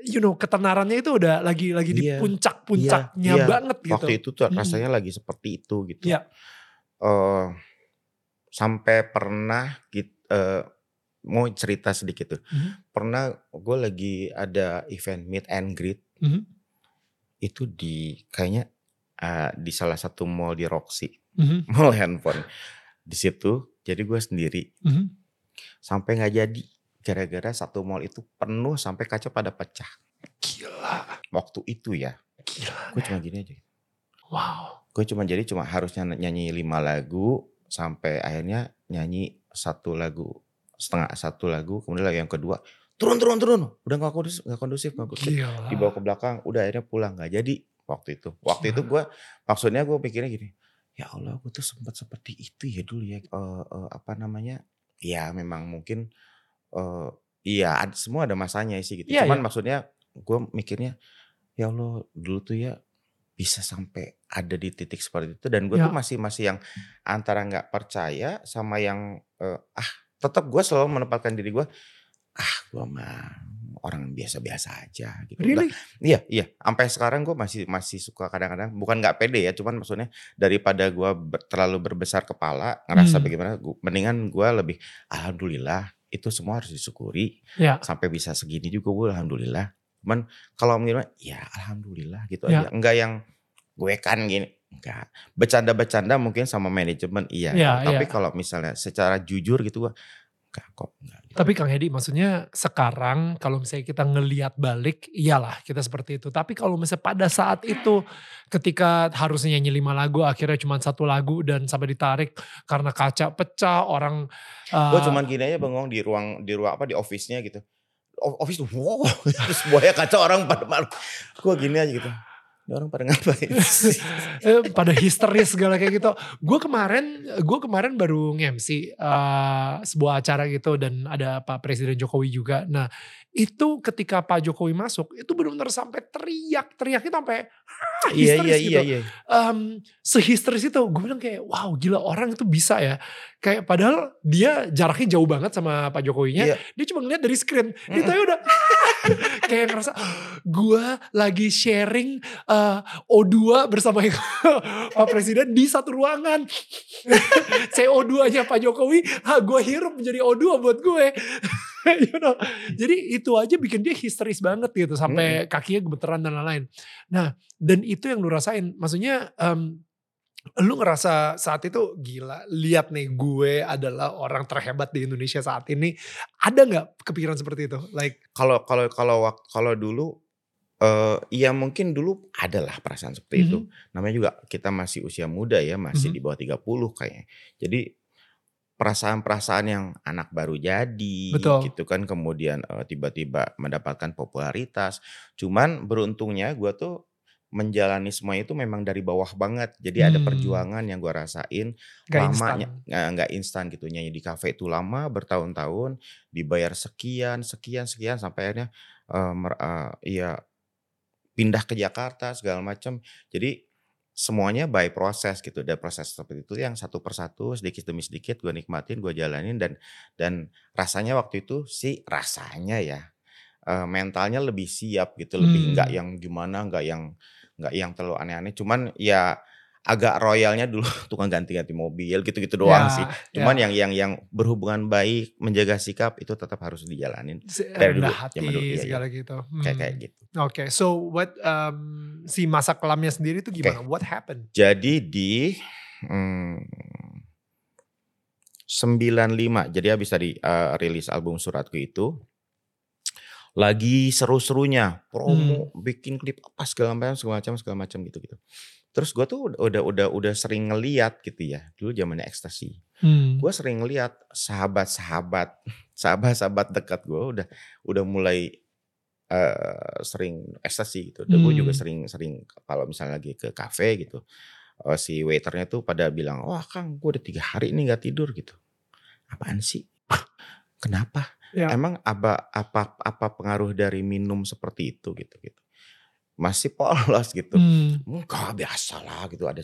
you know ketenarannya itu udah lagi lagi di Iya. puncak-puncaknya Iya, iya. banget gitu. Waktu itu tuh rasanya lagi seperti itu gitu. Iya. Eh, sampai pernah kita mau cerita sedikit tuh. Mhm. Pernah gue lagi ada event meet and greet Mhm. itu di kayaknya eh, di salah satu mall di Roxy, Mhm. mall handphone. Di situ jadi gue sendiri Mhm. sampai nggak jadi gara-gara satu mall itu penuh sampai kaca pada pecah. Gila, Waktu itu ya, gila. gue cuma gini aja. Wow. Gue cuma jadi cuma harusnya nyanyi lima lagu sampai akhirnya nyanyi satu lagu setengah satu lagu kemudian lagi yang kedua turun turun turun udah nggak kondusif nggak kondusif nggak kondusif Gila. dibawa ke belakang udah akhirnya pulang nggak jadi waktu itu waktu itu gue maksudnya gue pikirnya gini ya Allah gue tuh sempat seperti itu ya dulu ya Eh, eh, apa namanya ya memang mungkin eh, Iya, ad semua ada masanya sih gitu. Iya Cuman iya. maksudnya gue mikirnya, ya Allah dulu tuh ya bisa sampai ada di titik seperti itu dan gue tuh Ya. masih masih yang antara nggak percaya sama yang, eee, ah tetap gue selalu menempatkan diri gue, ah gue mah orang biasa-biasa aja gitu. Really? iya iya, sampai sekarang gue masih masih suka kadang-kadang bukan nggak pede ya, cuman maksudnya daripada gue ber terlalu berbesar kepala, ngerasa Mmm. bagaimana, gu mendingan gue lebih, alhamdulillah itu semua harus disyukuri, Ya. sampai bisa segini juga gue alhamdulillah. Cuman kalau mengiranya, ya alhamdulillah gitu Ya. aja, enggak yang gue kan gini, enggak. Bercanda-bercanda mungkin sama manajemen iya, Iya tapi iya. kalau misalnya secara jujur gitu gue, enggak kok, enggak gitu. Tapi Kang Edi maksudnya sekarang kalau misalnya kita ngelihat balik, iyalah kita seperti itu. Tapi kalau misalnya pada saat itu ketika harusnya nyanyi 5 lagu akhirnya cuma 1 lagu dan sampai ditarik karena kaca pecah, orang, Gue eee cuman gini aja bengong di ruang di ruang apa, di office-nya gitu. Office tuh, wow, terus semuanya kaca orang pada malu. Gue gini aja gitu, ini orang pada ngapain sih? Eee, pada histeris segala kayak gitu. Gue kemarin gue kemarin baru nge-MC, eee, sebuah acara gitu dan ada Pak Presiden Jokowi juga. Nah itu ketika Pak Jokowi masuk, itu bener-bener sampai teriak, teriaknya sampai, ah, Iya iya histeris iya gitu. iya. Mmm, sehisteris itu, gue bilang kayak, wow gila orang itu bisa ya. Kayak padahal dia jaraknya jauh banget sama Pak Jokowinya, Iya. dia cuma ngeliat dari screen, Mhm. itu aja udah kayak ngerasa, gue lagi sharing, eee, O2 bersama Pak Presiden di satu ruangan. CO2-nya Pak Jokowi, ah gue hirup menjadi O2 buat gue. You know, jadi itu aja bikin dia histeris banget gitu, sampai kakinya gemeteran dan lain-lain. Nah, dan itu yang lu rasain, maksudnya, mmm, lu ngerasa saat itu, gila lihat nih gue adalah orang terhebat di Indonesia saat ini. Ada nggak kepikiran seperti itu? Like Kalau kalau kalau kalau dulu, eee, ya mungkin dulu adalah perasaan seperti itu. Mhm. Namanya juga kita masih usia muda ya, masih Mhm. di bawah 30 kayaknya. Jadi perasaan-perasaan yang anak baru jadi Betul. gitu kan, kemudian, eee, tiba-tiba mendapatkan popularitas. Cuman beruntungnya gue tuh menjalani semua itu memang dari bawah banget. Jadi ada Mmm. perjuangan yang gue rasain Nggak lamanya nggak instan gitu, nyanyi di kafe itu lama bertahun-tahun, dibayar sekian sekian sekian sampai akhirnya, mer eee, iya pindah ke Jakarta segala macam. Jadi semuanya by proses gitu, dan proses seperti itu yang satu persatu sedikit demi sedikit gue nikmatin, gue jalanin dan dan rasanya waktu itu sih rasanya ya, eee, mentalnya lebih siap gitu, lebih nggak Mmm. yang gimana, nggak yang nggak yang terlalu aneh-aneh. Cuman ya agak royalnya dulu tukang ganti-ganti mobil gitu-gitu doang sih. Ya Cuman ya. yang yang yang berhubungan baik, menjaga sikap itu tetap harus dijalanin dari dulu, dulu. hati Iya iya. segala gitu. Kayak kayak Mmm. gitu. Oke, so what, mmm, si masa kelamnya sendiri itu gimana? What happened? Jadi di, mmm, 95 jadi habis tadi, eee, rilis album Suratku itu lagi seru-serunya promo, bikin klip apa segala macam segala macam segala macam gitu-gitu. Terus gue tuh udah udah udah sering ngeliat gitu ya, dulu zamannya Ekstasi. Mmm. Gue sering ngeliat sahabat-sahabat sahabat-sahabat dekat gue udah udah mulai, eee, sering ekstasi gitu. Dan gue juga sering sering kalau misalnya lagi ke kafe gitu, eee, si waiter-nya tuh pada bilang, "Wah Kang, gue udah 3 hari nih nggak tidur," gitu. "Apaan sih? Kenapa? Ya. Emang apa apa apa pengaruh dari minum seperti itu?" Gitu gitu. Masih polos gitu. Mmm. "Enggak, biasalah," gitu. Ada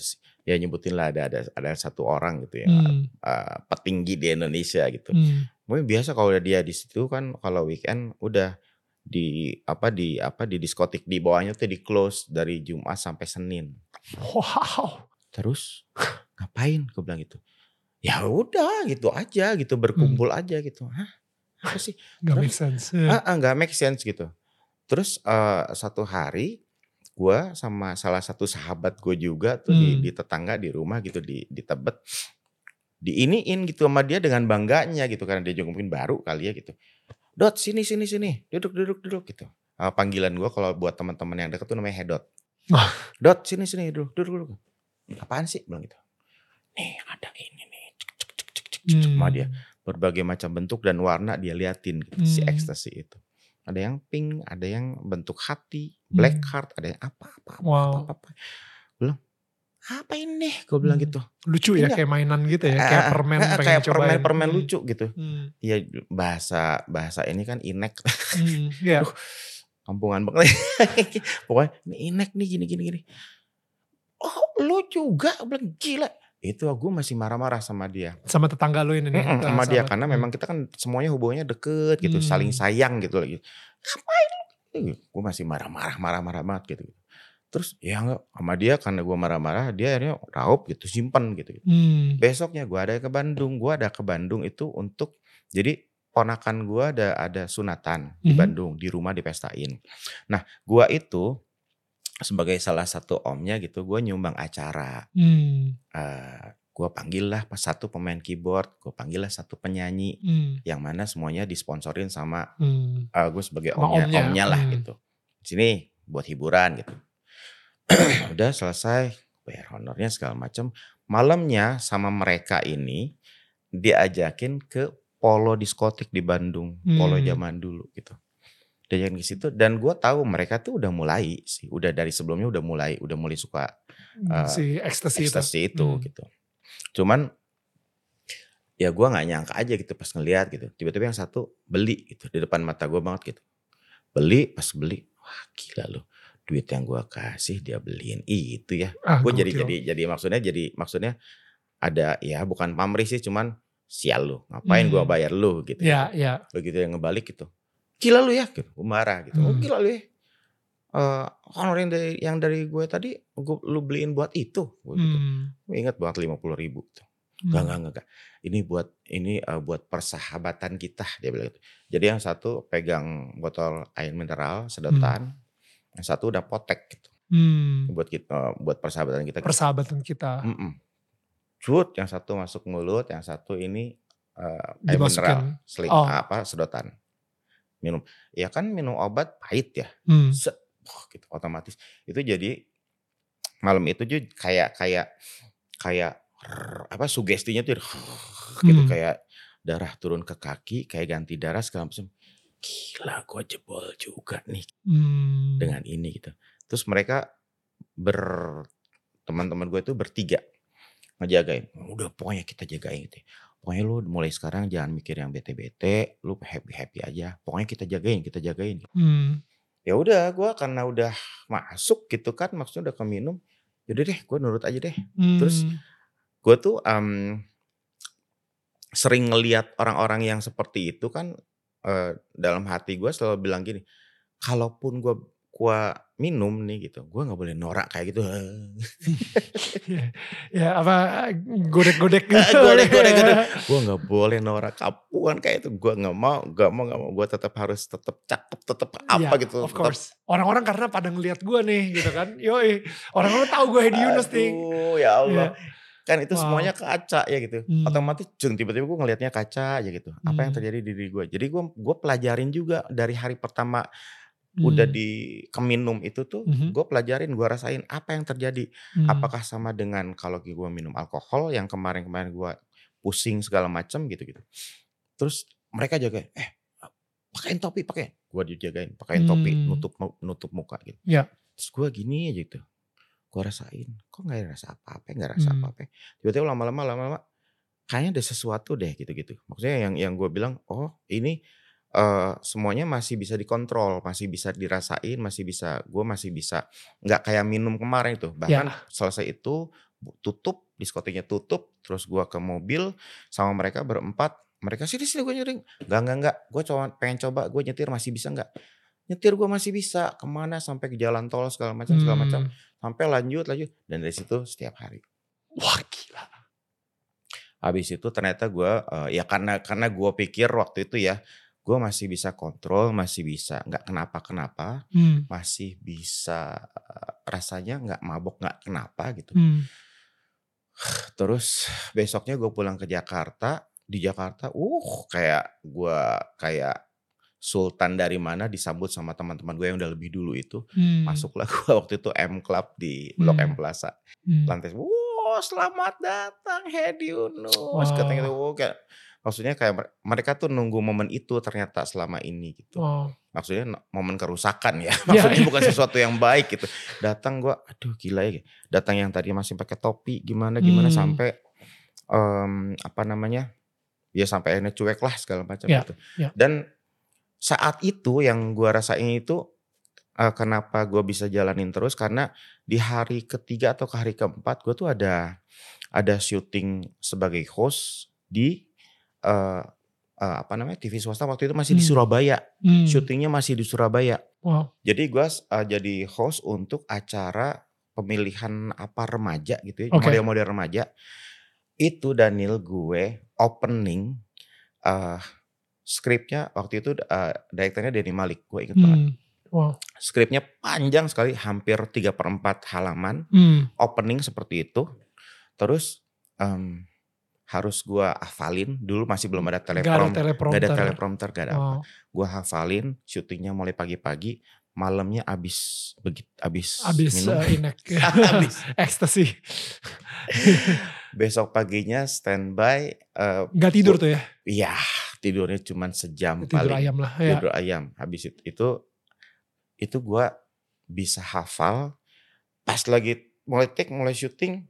ya nyebutin lah ada ada ada 1 orang gitu ya, Mmm. eee, petinggi di Indonesia gitu. Mmm. Mungkin biasa kalau dia di situ kan kalau weekend udah di apa di apa, di diskotik di bawahnya tuh di-close dari Jumat sampai Senin. Wow. "Terus ngapain?" Gue bilang gitu. "Ya udah gitu aja gitu, berkumpul aja," gitu. "Hah? Apa sih?" Nggak make sense, ya. heeh, nggak make sense gitu. Terus, eee, satu hari gue sama salah satu sahabat gue juga tuh di Mmm. di tetangga di rumah gitu di di Tebet, diiniin gitu sama dia dengan bangganya gitu karena dia juga mungkin baru kali ya gitu. "Dot sini sini sini, duduk duduk duduk," gitu. Eee, panggilan gue kalau buat teman-teman yang deket tuh namanya Hedot. Wah. "Dot sini sini, duduk duduk duduk." "Apaan sih?" bilang gitu. "Nih ada ini nih," cek cek cek cek cek cek sama dia. Berbagai macam bentuk dan warna dia liatin gitu si Mmm. ekstasi itu. Ada yang pink, ada yang bentuk hati, black Mmm. heart, ada yang apa apa apa apa Wow. apa apa. Bilang, apa ini? Gue bilang Hmm. gitu. Lucu ya Enggak. kayak mainan gitu ya. Kayak Ah, permen pengen kayak cobain. permen-permen Hmm. lucu gitu. Hmm. Iya bahasa bahasa ini kan inek Hmm. Iya. Aduh, kampungan banget. Pokoknya ini inek nih gini gini gini. Oh lu juga bilang gila. Itu gue masih marah-marah sama dia. Sama tetangga lu ini. Mm-mm, eh, sama dia sahabat. karena Hmm. memang kita kan semuanya hubungannya deket gitu, saling Hmm. sayang gitu lagi. Ngapain lu? Gue masih marah-marah, marah-marah banget gitu. Terus ya enggak sama dia karena gue marah-marah, dia akhirnya raup gitu, simpen gitu. Hmm. Besoknya gue ada ke Bandung, gue ada ke Bandung itu untuk jadi ponakan gue ada ada sunatan di Mhm. Bandung di rumah dipestain. Nah gue itu sebagai salah satu omnya gitu, gue nyumbang acara. Hmm. Eh gue panggil lah pas satu pemain keyboard, gue panggil lah satu penyanyi Hmm. yang mana semuanya disponsorin sama Hmm. gue sebagai omnya, omnya, omnya lah hmm. gitu. Sini buat hiburan gitu. Udah selesai bayar honornya segala macam. Malamnya sama mereka ini diajakin ke polo diskotik di Bandung, polo Hmm. zaman dulu gitu. Diajakin ke situ dan gue tahu mereka tuh udah mulai sih, udah dari sebelumnya udah mulai, udah mulai suka Eh, si ekstasi itu. ekstasi itu Hmm. gitu. Cuman ya gua nggak nyangka aja gitu pas ngeliat gitu. Tiba-tiba yang satu beli gitu di depan mata gua banget gitu. Beli pas beli, wah gila loh. Duit yang gua kasih dia beliin itu ya. Ah, Gue jadi jadi jadi maksudnya jadi maksudnya ada ya bukan pamrih sih cuman sial lu ngapain gua Hmm. bayar lu gitu. Ya, ya. Begitu yang ngebalik gitu. Gila lu ya gitu. Gue marah gitu. Oh Hmm. gila lu ya. Eh honor yang dari, yang dari gue tadi gua, lu beliin buat itu. Gua gitu. Hmm. Gue ingat banget 50 ribu. Tuh. Hmm. Gak, gak, gak, gak. Ini buat ini eh, buat persahabatan kita dia bilang gitu. Jadi yang satu pegang botol air mineral sedotan, yang satu udah potek gitu. Hmm. Buat kita eh, buat persahabatan kita. Persahabatan kita. Mm-mm. Cut, yang satu masuk mulut, yang satu ini eh, air mineral, seling Oh. apa sedotan. Minum. Ya kan minum obat pahit ya. Hmm. Set, wah, gitu otomatis. Itu jadi malam itu juga kayak kayak kayak apa sugestinya tuh gitu Hmm. kayak darah turun ke kaki, kayak ganti darah segala macam. Gila, gue jebol juga nih Hmm. dengan ini gitu. Terus mereka ber teman-teman gue itu bertiga ngejagain. Udah pokoknya kita jagain gitu. Ya. Pokoknya lu mulai sekarang jangan mikir yang bete-bete, lu happy-happy aja. Pokoknya kita jagain, kita jagain. Hmm. Ya udah, gue karena udah masuk gitu kan, maksudnya udah keminum. Yaudah deh, gue nurut aja deh. Terus Hmm. gue tuh em, sering ngeliat orang-orang yang seperti itu kan eh, dalam hati gue selalu bilang gini, kalaupun gue gua minum nih gitu, gue nggak boleh norak kayak gitu. ya apa godek-godek gitu. Godek-godek gitu. gue nggak boleh norak kapuan kayak itu. Gue nggak mau, nggak mau, nggak mau. Gue tetap harus tetap cakep, tetap apa Iya, gitu. Of course. Orang-orang karena pada ngeliat gue nih gitu kan. Yoi. Orang-orang tahu gue Hedi Yunus nih. Aduh, ya Allah. Kan itu Wow. semuanya kaca ya gitu. Hmm. Otomatis jeng tiba-tiba gue ngelihatnya kaca aja gitu. Apa yang Hmm. terjadi di diri gue. Jadi gue gue pelajarin juga dari hari pertama udah Hmm. di keminum itu tuh Mhm. gue pelajarin gue rasain apa yang terjadi. Hmm. Apakah sama dengan kalau gue minum alkohol yang kemarin-kemarin gue pusing segala macam gitu-gitu. Terus mereka jaga eh pakein topi pakai. Gue dijagain topi Hmm. nutup nutup muka gitu. Ya. Terus gue gini aja gitu. Gue rasain kok nggak rasa apa-apa, nggak rasa Hmm. apa-apa. Tiba-tiba lama-lama lama-lama kayaknya ada sesuatu deh gitu-gitu. Maksudnya yang yang gue bilang oh ini eh, semuanya masih bisa dikontrol, masih bisa dirasain, masih bisa gue masih bisa nggak kayak minum kemarin itu. Bahkan selesai itu tutup diskotiknya tutup, terus gue ke mobil sama mereka berempat. Mereka sini sini gue nyering, nggak nggak nggak, gue cuma pengen coba gue nyetir masih bisa nggak? Nyetir gue masih bisa ke mana sampai ke jalan tol segala macam segala macam Hmm. sampai lanjut lanjut dan dari situ setiap hari. Wah gila. Habis itu ternyata gue ya karena karena gue pikir waktu itu ya gue masih bisa kontrol, masih bisa nggak kenapa-kenapa, Hmm. masih bisa eh, rasanya nggak mabok nggak kenapa gitu. Hmm. Terus besoknya gue pulang ke Jakarta, di Jakarta, uh kayak gue kayak sultan dari mana disambut sama teman-teman gue yang udah lebih dulu itu. Hmm. Masuklah gue waktu itu M Club di Blok Hmm. M Plaza. Hmm. lantai wow selamat datang Hedi Yunus Wow. katanya gitu wow, kayak maksudnya kayak mer- mereka tuh nunggu momen itu ternyata selama ini gitu. Oh. Maksudnya momen kerusakan ya. Iya, Maksudnya iya. bukan sesuatu yang baik gitu. Datang gua aduh gila ya. Datang yang tadi masih pakai topi gimana gimana Hmm. sampai em, apa namanya? Ya sampai akhirnya cuek lah segala macam Iya, gitu. iya. Dan saat itu yang gua rasain itu eh, kenapa gua bisa jalanin terus karena di hari ketiga atau ke hari keempat gue tuh ada ada syuting sebagai host di eh, apa namanya TV swasta waktu itu masih di Hmm. Surabaya Hmm. syutingnya masih di Surabaya Wow. jadi gue jadi host untuk acara pemilihan apa remaja gitu ya Oke. model-model remaja itu Daniel gue opening eh skripnya waktu itu eh, direkturnya Denny Malik gue inget banget Hmm. Wow. skripnya panjang sekali hampir 3 per 4 halaman Hmm. opening seperti itu terus em, harus gua hafalin dulu masih belum ada Gak ada teleprom teleprompter. gak ada teleprompter gak ada apa Wow. gua hafalin syutingnya mulai pagi-pagi malamnya abis begitu abis, Abis minum inek. Abis. Ekstasi. besok paginya standby eh, Gak tidur tuh ya? iya tidurnya cuma sejam Tidur paling ayam lah. Ya. tidur ayam habis itu itu itu gua bisa hafal pas lagi mulai take mulai syuting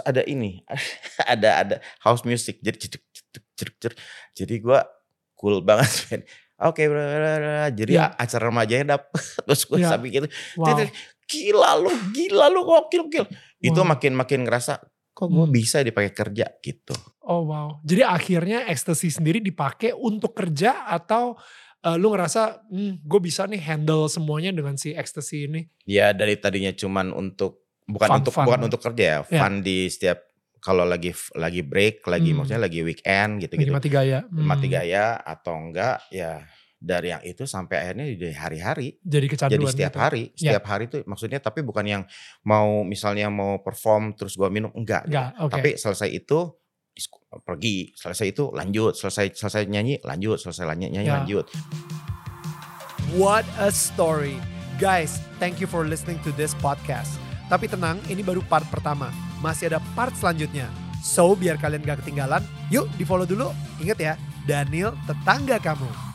ada ini ada ada house music jadi jeduk, jeduk, jeduk, jeduk. jadi gua cool banget men oke bla. jadi Ya. acara remajanya dapet terus gua Ya. sampai gitu Wow. "Titik, gila lu gila lu gokil gokil itu Wow. makin makin ngerasa kok gua Hmm. bisa dipakai kerja gitu Oh wow. Jadi akhirnya ekstasi sendiri dipakai untuk kerja atau eh, lu ngerasa hmm, gue bisa nih handle semuanya dengan si ekstasi ini? Ya dari tadinya cuman untuk bukan Fun, untuk fun. bukan untuk kerja ya, Ya. fun di setiap kalau lagi lagi break, lagi Hmm. maksudnya lagi weekend gitu Lagi gitu. mati gaya. Hmm. Mati gaya atau enggak ya dari yang itu sampai akhirnya di hari-hari. Jadi kecanduan Jadi setiap gitu. hari, Ya. setiap hari tuh maksudnya tapi bukan yang mau misalnya mau perform terus gua minum enggak. gitu. Enggak, oke. Tapi selesai itu pergi, selesai itu lanjut, selesai selesai nyanyi lanjut, selesai nyanyi nyanyi Ya. lanjut. What a story. Guys, thank you for listening to this podcast. Tapi tenang, ini baru part pertama. Masih ada part selanjutnya. So, biar kalian gak ketinggalan, yuk di follow dulu. Ingat ya, Daniel tetangga kamu.